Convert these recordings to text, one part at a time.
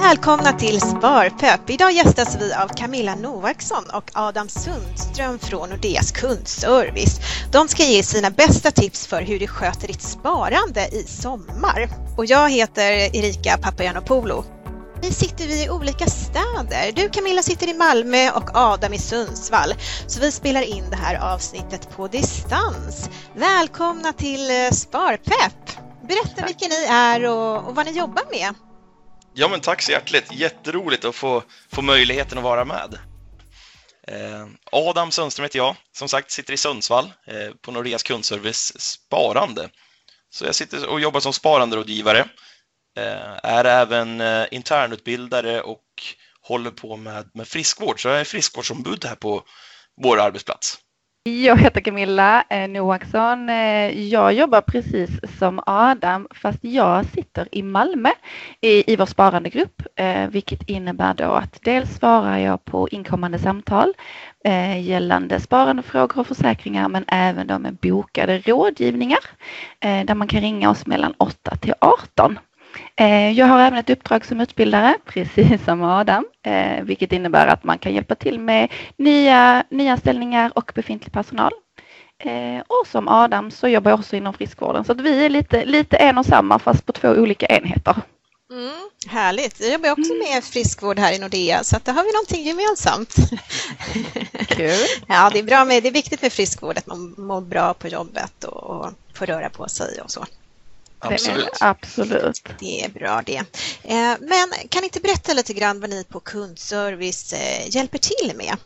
Välkomna till Sparpepp! Idag gästas vi av Camilla Novaksson och Adam Sundström från Nordeas kundservice. De ska ge sina bästa tips för hur du sköter ditt sparande i sommar. Och jag heter Erika Papagiannopoulou. Vi sitter vi i olika städer. Du Camilla sitter i Malmö och Adam i Sundsvall. Så vi spelar in det här avsnittet på distans. Välkomna till eh, Sparpepp! Berätta vilka ni är och, och vad ni jobbar med. Ja, men tack så hjärtligt. Jätteroligt att få, få möjligheten att vara med. Eh, Adam Sundström heter jag. Som sagt, sitter i Sundsvall eh, på Nordeas kundservice Sparande. Så jag sitter och jobbar som sparanderådgivare. Eh, är även internutbildare och håller på med, med friskvård. Så jag är friskvårdsombud här på vår arbetsplats. Jag heter Camilla eh, Noaksson. Eh, jag jobbar precis som Adam fast jag sitter i Malmö i, i vår sparandegrupp eh, vilket innebär då att dels svarar jag på inkommande samtal eh, gällande sparandefrågor och försäkringar men även då med bokade rådgivningar eh, där man kan ringa oss mellan 8 till 18. Eh, jag har även ett uppdrag som utbildare, precis som Adam, eh, vilket innebär att man kan hjälpa till med nya nyanställningar och befintlig personal. Eh, och som Adam så jobbar jag också inom friskvården så att vi är lite, lite en och samma fast på två olika enheter. Mm, härligt. Jag jobbar också med friskvård här i Nordea så att där har vi någonting gemensamt. Kul. ja, det är, bra med, det är viktigt med friskvård att man mår bra på jobbet och får röra på sig och så. Absolut. absolut. Det är bra det. Eh, men kan ni inte berätta lite grann vad ni på kundservice eh, hjälper till med?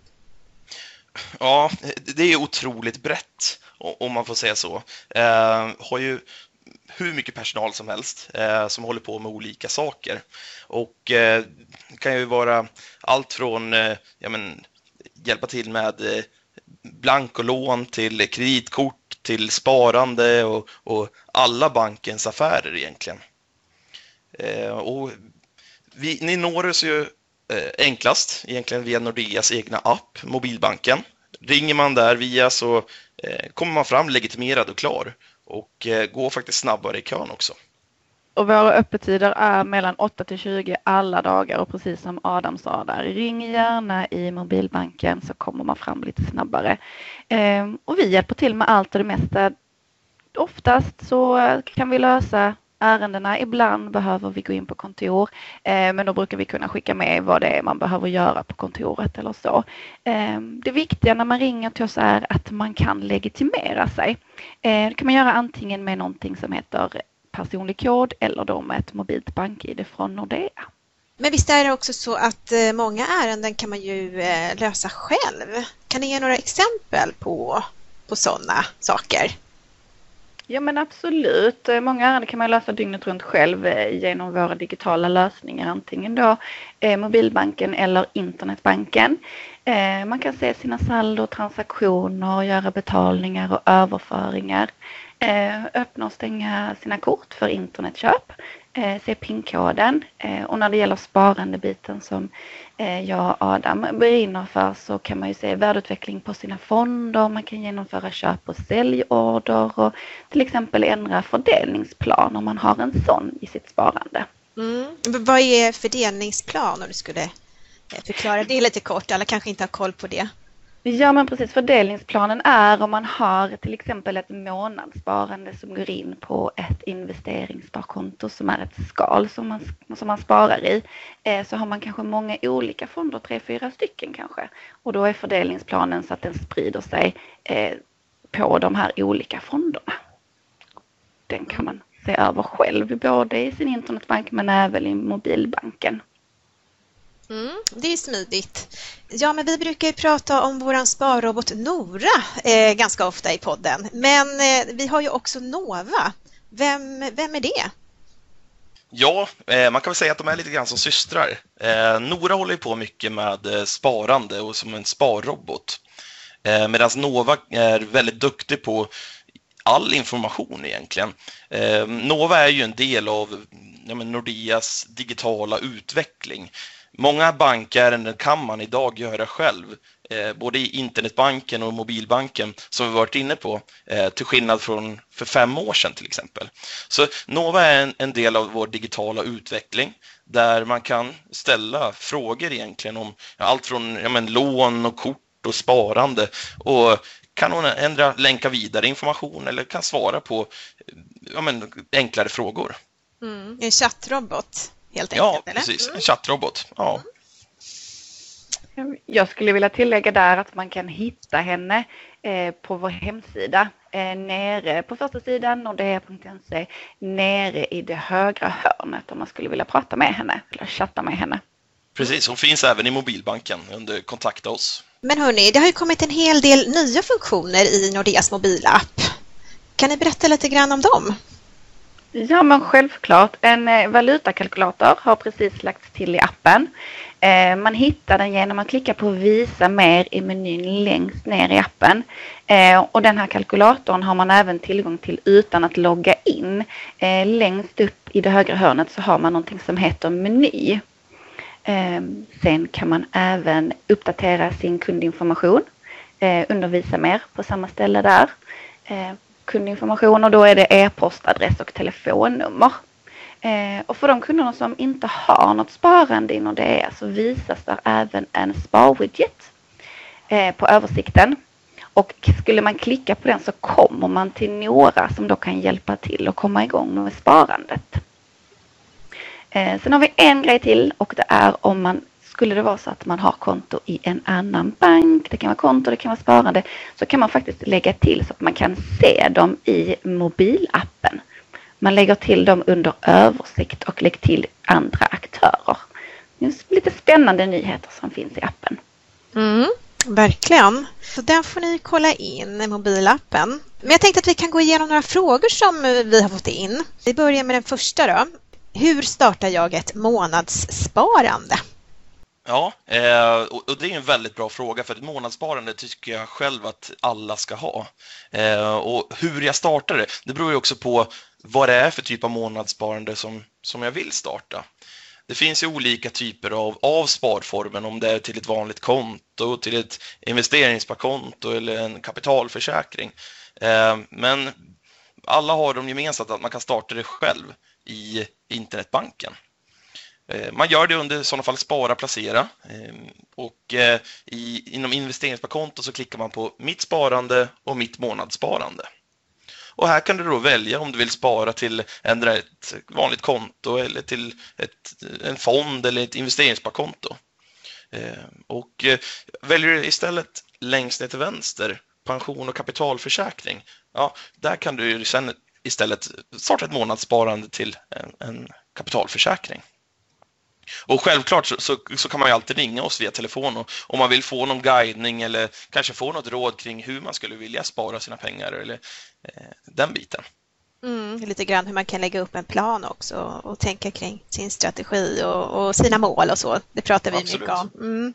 Ja, det är otroligt brett om man får säga så. Eh, har ju hur mycket personal som helst eh, som håller på med olika saker. Och eh, det kan ju vara allt från eh, ja, men, hjälpa till med eh, blankolån till kreditkort till sparande och, och alla bankens affärer egentligen. Eh, och vi, ni når oss ju eh, enklast egentligen via Nordeas egna app, mobilbanken. Ringer man där via så eh, kommer man fram legitimerad och klar och eh, går faktiskt snabbare i kön också. Och våra öppettider är mellan 8 till 20 alla dagar och precis som Adam sa där, ring gärna i mobilbanken så kommer man fram lite snabbare. Eh, och vi hjälper till med allt och det mesta. Oftast så kan vi lösa ärendena. Ibland behöver vi gå in på kontor, eh, men då brukar vi kunna skicka med vad det är man behöver göra på kontoret eller så. Eh, det viktiga när man ringer till oss är att man kan legitimera sig. Eh, det kan man göra antingen med någonting som heter personlig kod eller då med ett mobilt bank-id från Nordea. Men visst är det också så att eh, många ärenden kan man ju eh, lösa själv. Kan ni ge några exempel på, på sådana saker? Ja men absolut. Eh, många ärenden kan man lösa dygnet runt själv genom våra digitala lösningar, antingen då mobilbanken eller internetbanken. Eh, man kan se sina saldo, transaktioner, göra betalningar och överföringar. Eh, öppna och stänga sina kort för internetköp, eh, se PIN-koden eh, och när det gäller sparandebiten som eh, jag och Adam brinner för så kan man ju se värdeutveckling på sina fonder, man kan genomföra köp och säljorder och till exempel ändra fördelningsplan om man har en sån i sitt sparande. Mm. Vad är fördelningsplan om du skulle förklara det lite kort? Alla kanske inte har koll på det. Ja men precis, fördelningsplanen är om man har till exempel ett månadssparande som går in på ett investeringssparkonto som är ett skal som man, som man sparar i. Eh, så har man kanske många olika fonder, tre, fyra stycken kanske. Och då är fördelningsplanen så att den sprider sig eh, på de här olika fonderna. Den kan man se över själv, både i sin internetbank men även i mobilbanken. Mm, det är smidigt. Ja, men vi brukar ju prata om vår sparrobot Nora eh, ganska ofta i podden. Men eh, vi har ju också Nova. Vem, vem är det? Ja, eh, man kan väl säga att de är lite grann som systrar. Eh, Nora håller ju på mycket med eh, sparande och som en sparrobot. Eh, Medan Nova är väldigt duktig på all information egentligen. Nova är ju en del av ja, Nordeas digitala utveckling. Många bankärenden kan man idag göra själv, eh, både i internetbanken och mobilbanken som vi varit inne på, eh, till skillnad från för fem år sedan till exempel. Så Nova är en, en del av vår digitala utveckling där man kan ställa frågor egentligen om allt från ja, men, lån och kort och sparande och kan hon ändra, länka vidare information eller kan svara på ja, men, enklare frågor. Mm. En chattrobot helt enkelt? Ja, eller? precis. En chattrobot. Ja. Jag skulle vilja tillägga där att man kan hitta henne eh, på vår hemsida eh, nere på första sidan nordea.se nere i det högra hörnet om man skulle vilja prata med henne eller chatta med henne. Precis, hon finns även i mobilbanken under kontakta oss. Men hörni, det har ju kommit en hel del nya funktioner i Nordeas mobilapp. Kan ni berätta lite grann om dem? Ja, men självklart. En eh, valutakalkylator har precis lagts till i appen. Eh, man hittar den genom att klicka på visa mer i menyn längst ner i appen. Eh, och den här kalkylatorn har man även tillgång till utan att logga in. Längst upp i det högra hörnet så har man någonting som heter meny. Sen kan man även uppdatera sin kundinformation under visa mer på samma ställe där kundinformation och då är det e-postadress och telefonnummer. Eh, och för de kunderna som inte har något sparande inom det så visas där även en sparwidget eh, på översikten. Och skulle man klicka på den så kommer man till några som då kan hjälpa till att komma igång med sparandet. Eh, sen har vi en grej till och det är om man skulle det vara så att man har konto i en annan bank, det kan vara konto, det kan vara sparande, så kan man faktiskt lägga till så att man kan se dem i mobilappen. Man lägger till dem under översikt och lägger till andra aktörer. Det är lite spännande nyheter som finns i appen. Mm, verkligen. Så den får ni kolla in, i mobilappen. Men jag tänkte att vi kan gå igenom några frågor som vi har fått in. Vi börjar med den första då. Hur startar jag ett månadssparande? Ja, eh, och det är en väldigt bra fråga för ett månadssparande tycker jag själv att alla ska ha. Eh, och hur jag startar det, det beror ju också på vad det är för typ av månadssparande som, som jag vill starta. Det finns ju olika typer av, av sparformen, om det är till ett vanligt konto, till ett investeringssparkonto eller en kapitalförsäkring. Eh, men alla har de gemensamt att man kan starta det själv i internetbanken. Eh, man gör det under i sådana fall spara, placera ehm, och eh, i, inom investeringssparkonto så klickar man på mitt sparande och mitt månadssparande. Och här kan du då välja om du vill spara till ett vanligt konto eller till ett, en fond eller ett investeringssparkonto. Ehm, och eh, väljer du istället längst ner till vänster pension och kapitalförsäkring, ja, där kan du sen istället starta ett månadssparande till en, en kapitalförsäkring. Och självklart så, så, så, kan man ju alltid ringa oss via telefon och, om man vill få någon guidning eller kanske få något råd kring hur man skulle vilja spara sina pengar eller eh, den biten. Mm, lite grann hur man kan lägga upp en plan också och tänka kring sin strategi och, och sina mål och så. Det pratar vi Absolut. mycket om. Mm.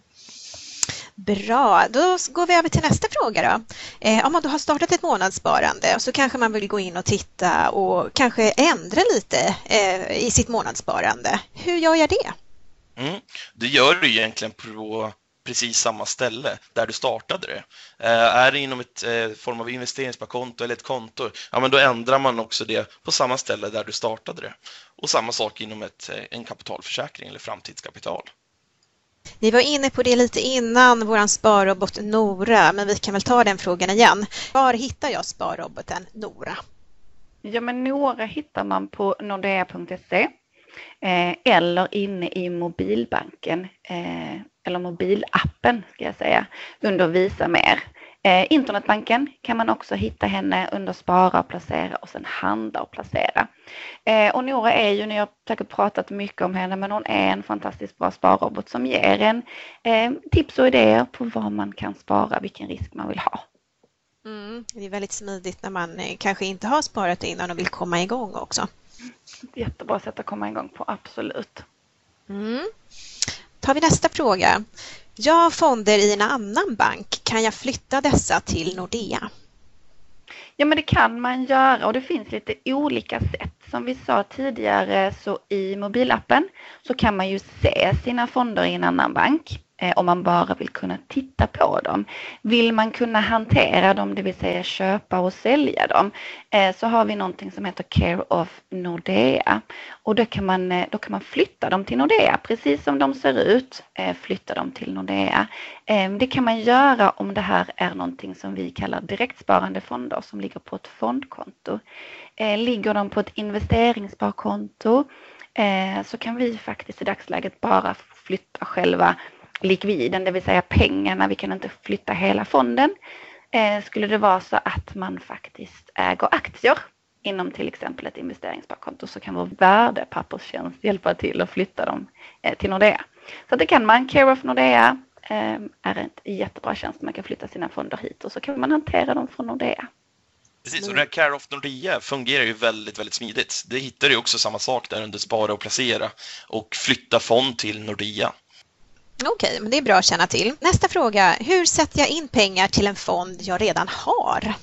Bra, då går vi över till nästa fråga då. Eh, om man då har startat ett månadssparande så kanske man vill gå in och titta och kanske ändra lite eh, i sitt månadssparande. Hur gör jag det? Mm. Det gör du egentligen på precis samma ställe där du startade det. Eh, är det inom ett eh, form av investeringssparkonto eller ett konto, ja men då ändrar man också det på samma ställe där du startade det. Och samma sak inom ett, eh, en kapitalförsäkring eller framtidskapital. Ni var inne på det lite innan, vår sparrobot Nora, men vi kan väl ta den frågan igen. Var hittar jag sparroboten Nora? Ja, men Nora hittar man på nordea.se Eh, eller inne i mobilbanken eh, eller mobilappen ska jag säga under Visa mer. Eh, internetbanken kan man också hitta henne under spara och placera och sen handla och placera. Eh, och Nora är ju, ni har säkert pratat mycket om henne, men hon är en fantastiskt bra sparrobot som ger en eh, tips och idéer på vad man kan spara, vilken risk man vill ha. Mm, det är väldigt smidigt när man eh, kanske inte har sparat innan och vill komma igång också. Jättebra sätt att komma igång på, absolut. Mm. tar vi nästa fråga. Jag har fonder i en annan bank. Kan jag flytta dessa till Nordea? Ja, men det kan man göra och det finns lite olika sätt. Som vi sa tidigare så i mobilappen så kan man ju se sina fonder i en annan bank. Eh, om man bara vill kunna titta på dem. Vill man kunna hantera dem, det vill säga köpa och sälja dem, eh, så har vi någonting som heter Care of Nordea. Och då kan man, eh, då kan man flytta dem till Nordea, precis som de ser ut, flytta dem till Nordea. Det kan man göra om det här är någonting som vi kallar direktsparande fonder som ligger på ett fondkonto. Ligger de på ett investeringssparkonto så kan vi faktiskt i dagsläget bara flytta själva likviden, det vill säga pengarna. Vi kan inte flytta hela fonden. Eh, skulle det vara så att man faktiskt äger aktier inom till exempel ett investeringssparkonto så kan vår värdepapperstjänst hjälpa till att flytta dem eh, till Nordea. Så det kan man. Care of Nordea eh, är en jättebra tjänst. Man kan flytta sina fonder hit och så kan man hantera dem från Nordea. Precis, och det här Care of Nordea fungerar ju väldigt, väldigt smidigt. Det hittar ju också samma sak där under spara och placera och flytta fond till Nordea. Okej, men det är bra att känna till. Nästa fråga. Hur sätter jag in pengar till en fond jag redan har?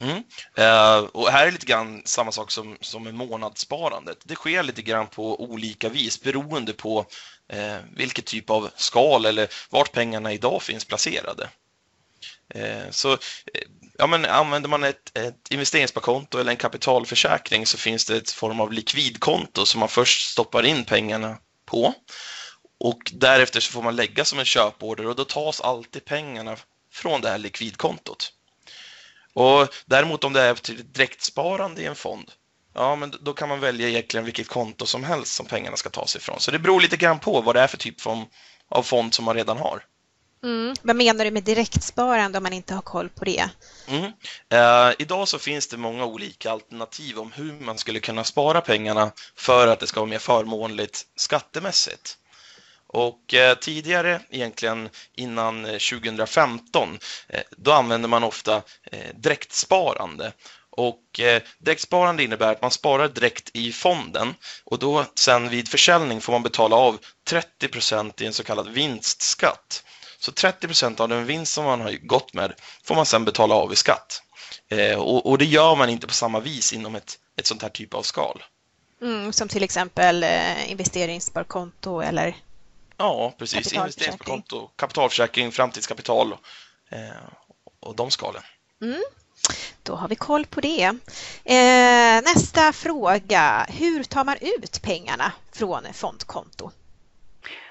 Mm. Eh, och här är lite grann samma sak som, som med månadssparandet. Det sker lite grann på olika vis beroende på eh, vilket typ av skal eller vart pengarna idag finns placerade. Eh, så eh, ja, men använder man ett, ett investeringssparkonto eller en kapitalförsäkring så finns det ett form av likvidkonto som man först stoppar in pengarna på och därefter så får man lägga som en köporder och då tas alltid pengarna från det här likvidkontot. Och däremot om det är till direktsparande i en fond, ja men då kan man välja egentligen vilket konto som helst som pengarna ska tas ifrån. Så det beror lite grann på vad det är för typ av fond som man redan har. Mm. Vad menar du med direktsparande om man inte har koll på det? Mm. Uh, idag så finns det många olika alternativ om hur man skulle kunna spara pengarna för att det ska vara mer förmånligt skattemässigt. Och eh, tidigare, egentligen innan eh, 2015, eh, då använde man ofta eh, direktsparande. Och eh, direktsparande innebär att man sparar direkt i fonden och då sen vid försäljning får man betala av 30 procent i en så kallad vinstskatt. Så 30 procent av den vinst som man har gått med får man sen betala av i skatt. Eh, och, och, det gör man inte på samma vis inom ett, ett sånt här typ av skal. Mm, som till exempel eh, investeringssparkonto eller Ja, precis. Investeringskonto, kapitalförsäkring, framtidskapital eh, och de skalen. Mm. Då har vi koll på det. Eh, nästa fråga. Hur tar man ut pengarna från fondkonto?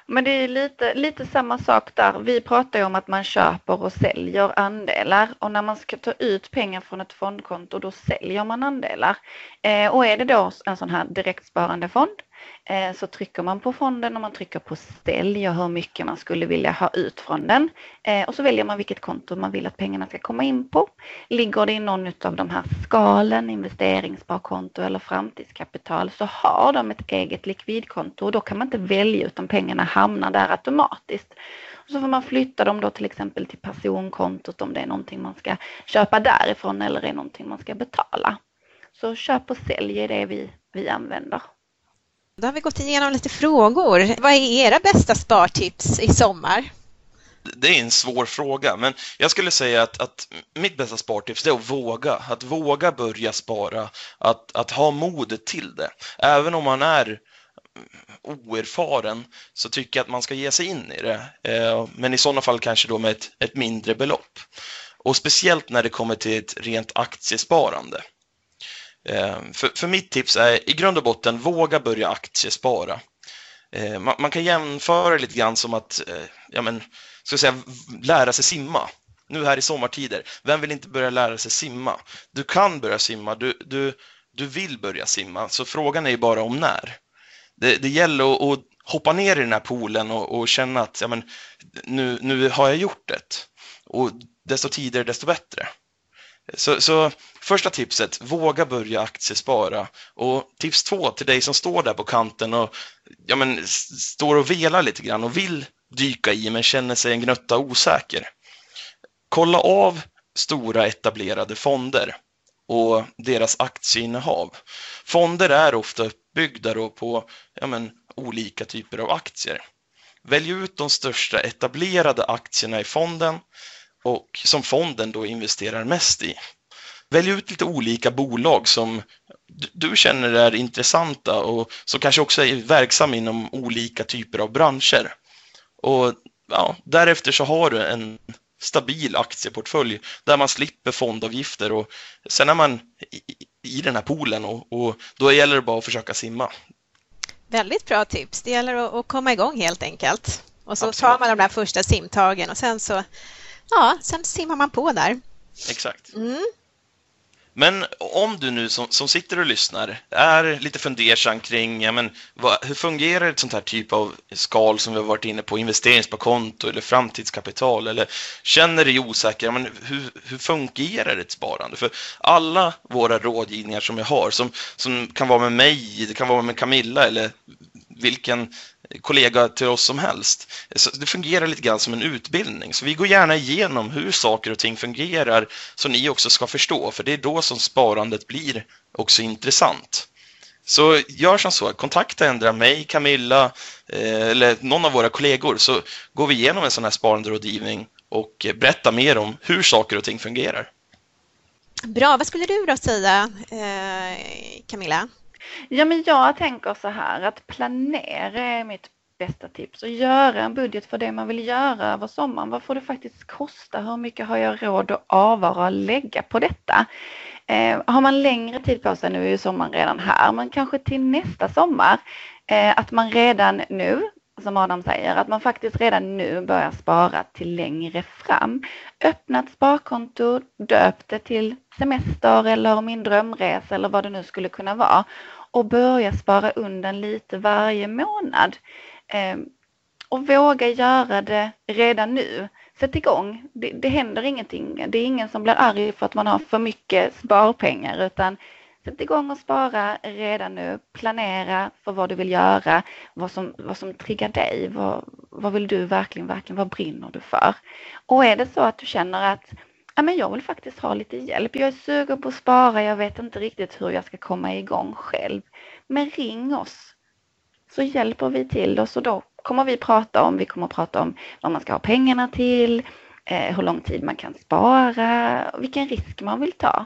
Men det är lite, lite samma sak där. Vi pratar ju om att man köper och säljer andelar och när man ska ta ut pengar från ett fondkonto då säljer man andelar. Eh, och är det då en sån här direktsparande fond Eh, så trycker man på fonden och man trycker på sälj och hur mycket man skulle vilja ha ut från den. Eh, och så väljer man vilket konto man vill att pengarna ska komma in på. Ligger det i någon av de här skalen, investeringssparkonto eller framtidskapital, så har de ett eget likvidkonto och då kan man inte välja utan pengarna hamnar där automatiskt. Och så får man flytta dem då till exempel till personkontot om det är någonting man ska köpa därifrån eller är någonting man ska betala. Så köp och sälj är det vi, vi använder. Då har vi gått igenom lite frågor. Vad är era bästa spartips i sommar? Det är en svår fråga, men jag skulle säga att, att mitt bästa spartips är att våga. Att våga börja spara, att, att ha modet till det. Även om man är oerfaren så tycker jag att man ska ge sig in i det. Eh, men i sådana fall kanske då med ett, ett mindre belopp. Och speciellt när det kommer till ett rent aktiesparande. Eh, för, för mitt tips är i grund och botten, våga börja aktiespara. Eh, man, man kan jämföra lite grann som att eh, ja, men, ska säga, lära sig simma. Nu här i sommartider, vem vill inte börja lära sig simma? Du kan börja simma, du, du, du vill börja simma, så frågan är ju bara om när. Det, det gäller att, att, hoppa ner i den här poolen och, och känna att ja, men, nu, nu har jag gjort det. Och desto tidigare, desto bättre. Så, så, första tipset, våga börja aktiespara. Och tips två till dig som står där på kanten och ja, men, står och velar lite grann och vill dyka i men känner sig en gnutta osäker. Kolla av stora etablerade fonder och deras aktieinnehav. Fonder är ofta uppbyggda på ja, men, olika typer av aktier. Välj ut de största etablerade aktierna i fonden och som fonden då investerar mest i. Välj ut lite olika bolag som du känner är intressanta och som kanske också är verksamma inom olika typer av branscher. Och ja, därefter så har du en stabil aktieportfölj där man slipper fondavgifter och sen är man i, i den här poolen och, och då gäller det bara att försöka simma. Väldigt bra tips. Det gäller att, komma igång helt enkelt. Och så Absolut. tar man de där första simtagen och sen så ja, sen simmar man på där. Exakt. Mm. Men om du nu som, som sitter och lyssnar är lite fundersam kring ja, men, vad, hur fungerar ett sånt här typ av skal som vi har varit inne på, investeringssparkonto eller framtidskapital eller känner dig osäker, ja, men hur, hur fungerar ett sparande? För alla våra rådgivningar som jag har, som, som kan vara med mig, det kan vara med Camilla eller vilken kollega till oss som helst. Så det fungerar lite grann som en utbildning, så vi går gärna igenom hur saker och ting fungerar så ni också ska förstå, för det är då som sparandet blir också intressant. Så gör som så, kontakta ändra mig, Camilla eh, eller någon av våra kollegor så går vi igenom en sån här sparanderådgivning och berättar mer om hur saker och ting fungerar. Bra, vad skulle du då säga eh, Camilla? Ja, men jag tänker så här att planera är mitt bästa tips och göra en budget för det man vill göra över sommaren. Vad får det faktiskt kosta? Hur mycket har jag råd att avvara och lägga på detta? Eh, har man längre tid på sig, nu är ju sommaren redan här, men kanske till nästa sommar, eh, att man redan nu som Adam säger, att man faktiskt redan nu börjar spara till längre fram. Öppna ett sparkonto, döp det till semester eller min drömresa eller vad det nu skulle kunna vara och börja spara undan lite varje månad. Ehm, och våga göra det redan nu. Sätt igång. Det, det händer ingenting. Det är ingen som blir arg för att man har för mycket sparpengar utan sätt igång och spara redan nu. Planera för vad du vill göra, vad som, vad som triggar dig. Vad, vad vill du verkligen, verkligen, vad brinner du för? Och är det så att du känner att ja, men jag vill faktiskt ha lite hjälp. Jag är sugen på att spara, jag vet inte riktigt hur jag ska komma igång själv. Men ring oss så hjälper vi till och så då kommer vi prata om, vi kommer prata om vad man ska ha pengarna till, eh, hur lång tid man kan spara, vilken risk man vill ta.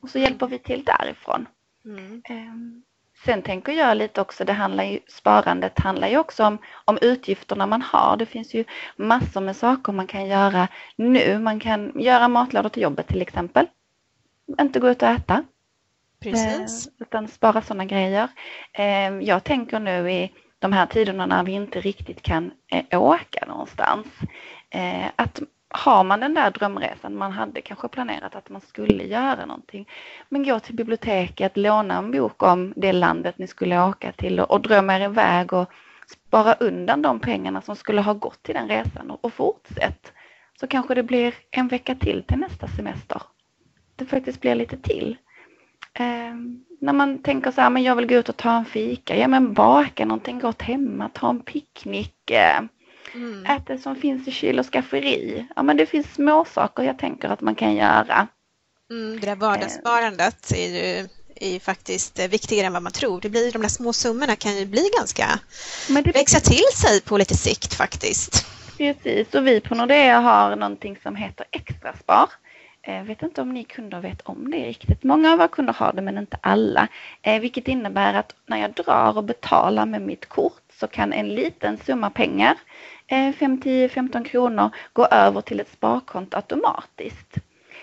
Och så hjälper vi till därifrån. Mm. Eh, sen tänker jag lite också, det handlar ju, sparandet handlar ju också om, om utgifterna man har. Det finns ju massor med saker man kan göra nu. Man kan göra matlådor till jobbet till exempel. Inte gå ut och äta. Precis. Eh, utan spara sådana grejer. Eh, jag tänker nu i de här tiderna när vi inte riktigt kan eh, åka någonstans. Eh, att har man den där drömresan, man hade kanske planerat att man skulle göra någonting, men gå till biblioteket, låna en bok om det landet ni skulle åka till och, och drömma er iväg och spara undan de pengarna som skulle ha gått till den resan och, och fortsätt. Så kanske det blir en vecka till till nästa semester. Det faktiskt blir lite till. Eh, när man tänker så här, men jag vill gå ut och ta en fika, ja men baka någonting gott hemma, ta en picknick, eh, mm. ät det som finns i kyl och skafferi. Ja men det finns små saker jag tänker att man kan göra. Mm, det där vardagssparandet är ju är faktiskt viktigare än vad man tror. Det blir, de där små summorna kan ju bli ganska, växa till sig på lite sikt faktiskt. Precis, och vi på Nordea har någonting som heter Extraspar. Jag eh, vet inte om ni kunder vet om det riktigt. Många av våra kunder har det men inte alla. Eh, vilket innebär att när jag drar och betalar med mitt kort så kan en liten summa pengar, 5, 10, 15 kronor, gå över till ett sparkonto automatiskt.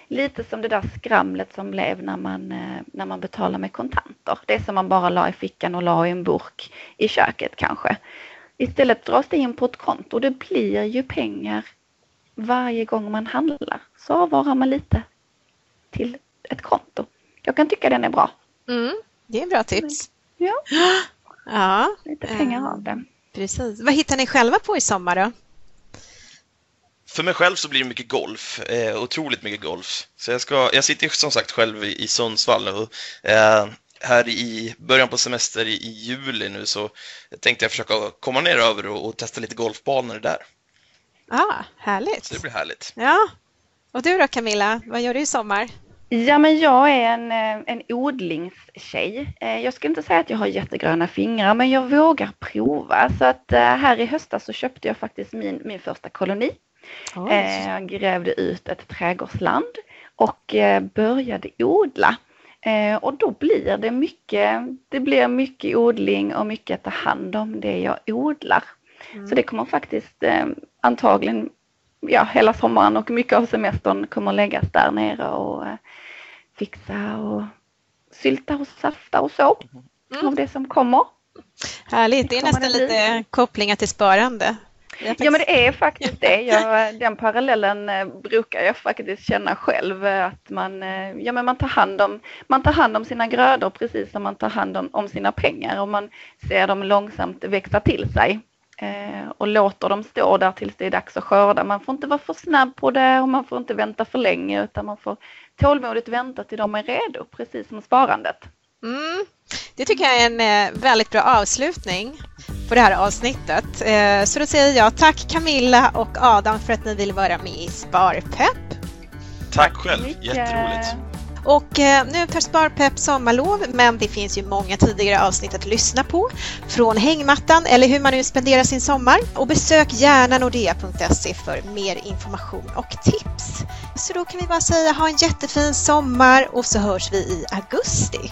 Lite som det där skramlet som blev när man, eh, när man betalar med kontanter. Det som man bara la i fickan och la i en burk i köket kanske. Istället dras det in på ett konto och det blir ju pengar varje gång man handlar så avvarar man lite till ett konto. Jag kan tycka den är bra. Mm, det är en bra tips. Ja. ja. Lite pengar av den. Precis. Vad hittar ni själva på i sommar då? För mig själv så blir det mycket golf, eh, otroligt mycket golf. Så jag, ska, jag sitter som sagt själv i, i Sundsvall och eh, här i början på semester i, i, juli nu så tänkte jag försöka komma ner över och, och testa lite golfbanor där. Ah, härligt. Så det blir härligt. Ja. Och du då Camilla, vad gör du i sommar? Ja, men jag är en, eh, en odlingstjej. Eh, jag skulle inte säga att jag har jättegröna fingrar, men jag vågar prova. Så att eh, här i höstas så köpte jag faktiskt min, min första koloni. Oh. Jag grävde ut ett trädgårdsland och började odla. Och då blir det mycket, det blir mycket odling och mycket att ta hand om det jag odlar. Mm. Så det kommer faktiskt antagligen, ja hela sommaren och mycket av semestern kommer läggas där nere och eh, fixa och sylta och safta och så mm. av det som kommer. Härligt, det är nästan lite kopplingar till sparande. Ja men det är faktiskt det. Jag, den parallellen eh, brukar jag faktiskt känna själv eh, att man, ja, men man, tar hand om, man tar hand om sina grödor precis som man tar hand om, om sina pengar och man ser dem långsamt växa till sig och låter dem stå där tills det är dags att skörda. Man får inte vara för snabb på det och man får inte vänta för länge utan man får tålmodigt vänta till de är redo, precis som sparandet. Mm. Det tycker jag är en väldigt bra avslutning på det här avsnittet. Eh, så då säger jag tack Camilla och Adam för att ni ville vara med i Sparpepp. Tack själv, jätteroligt. Och eh, nu tar Sparpepp sommarlov, men det finns ju många tidigare avsnitt att lyssna på från hängmattan eller hur man nu spenderar sin sommar. Och besök gärna nordea.se för mer information och tips. Så då kan vi bara säga ha en jättefin sommar och så hörs vi i augusti.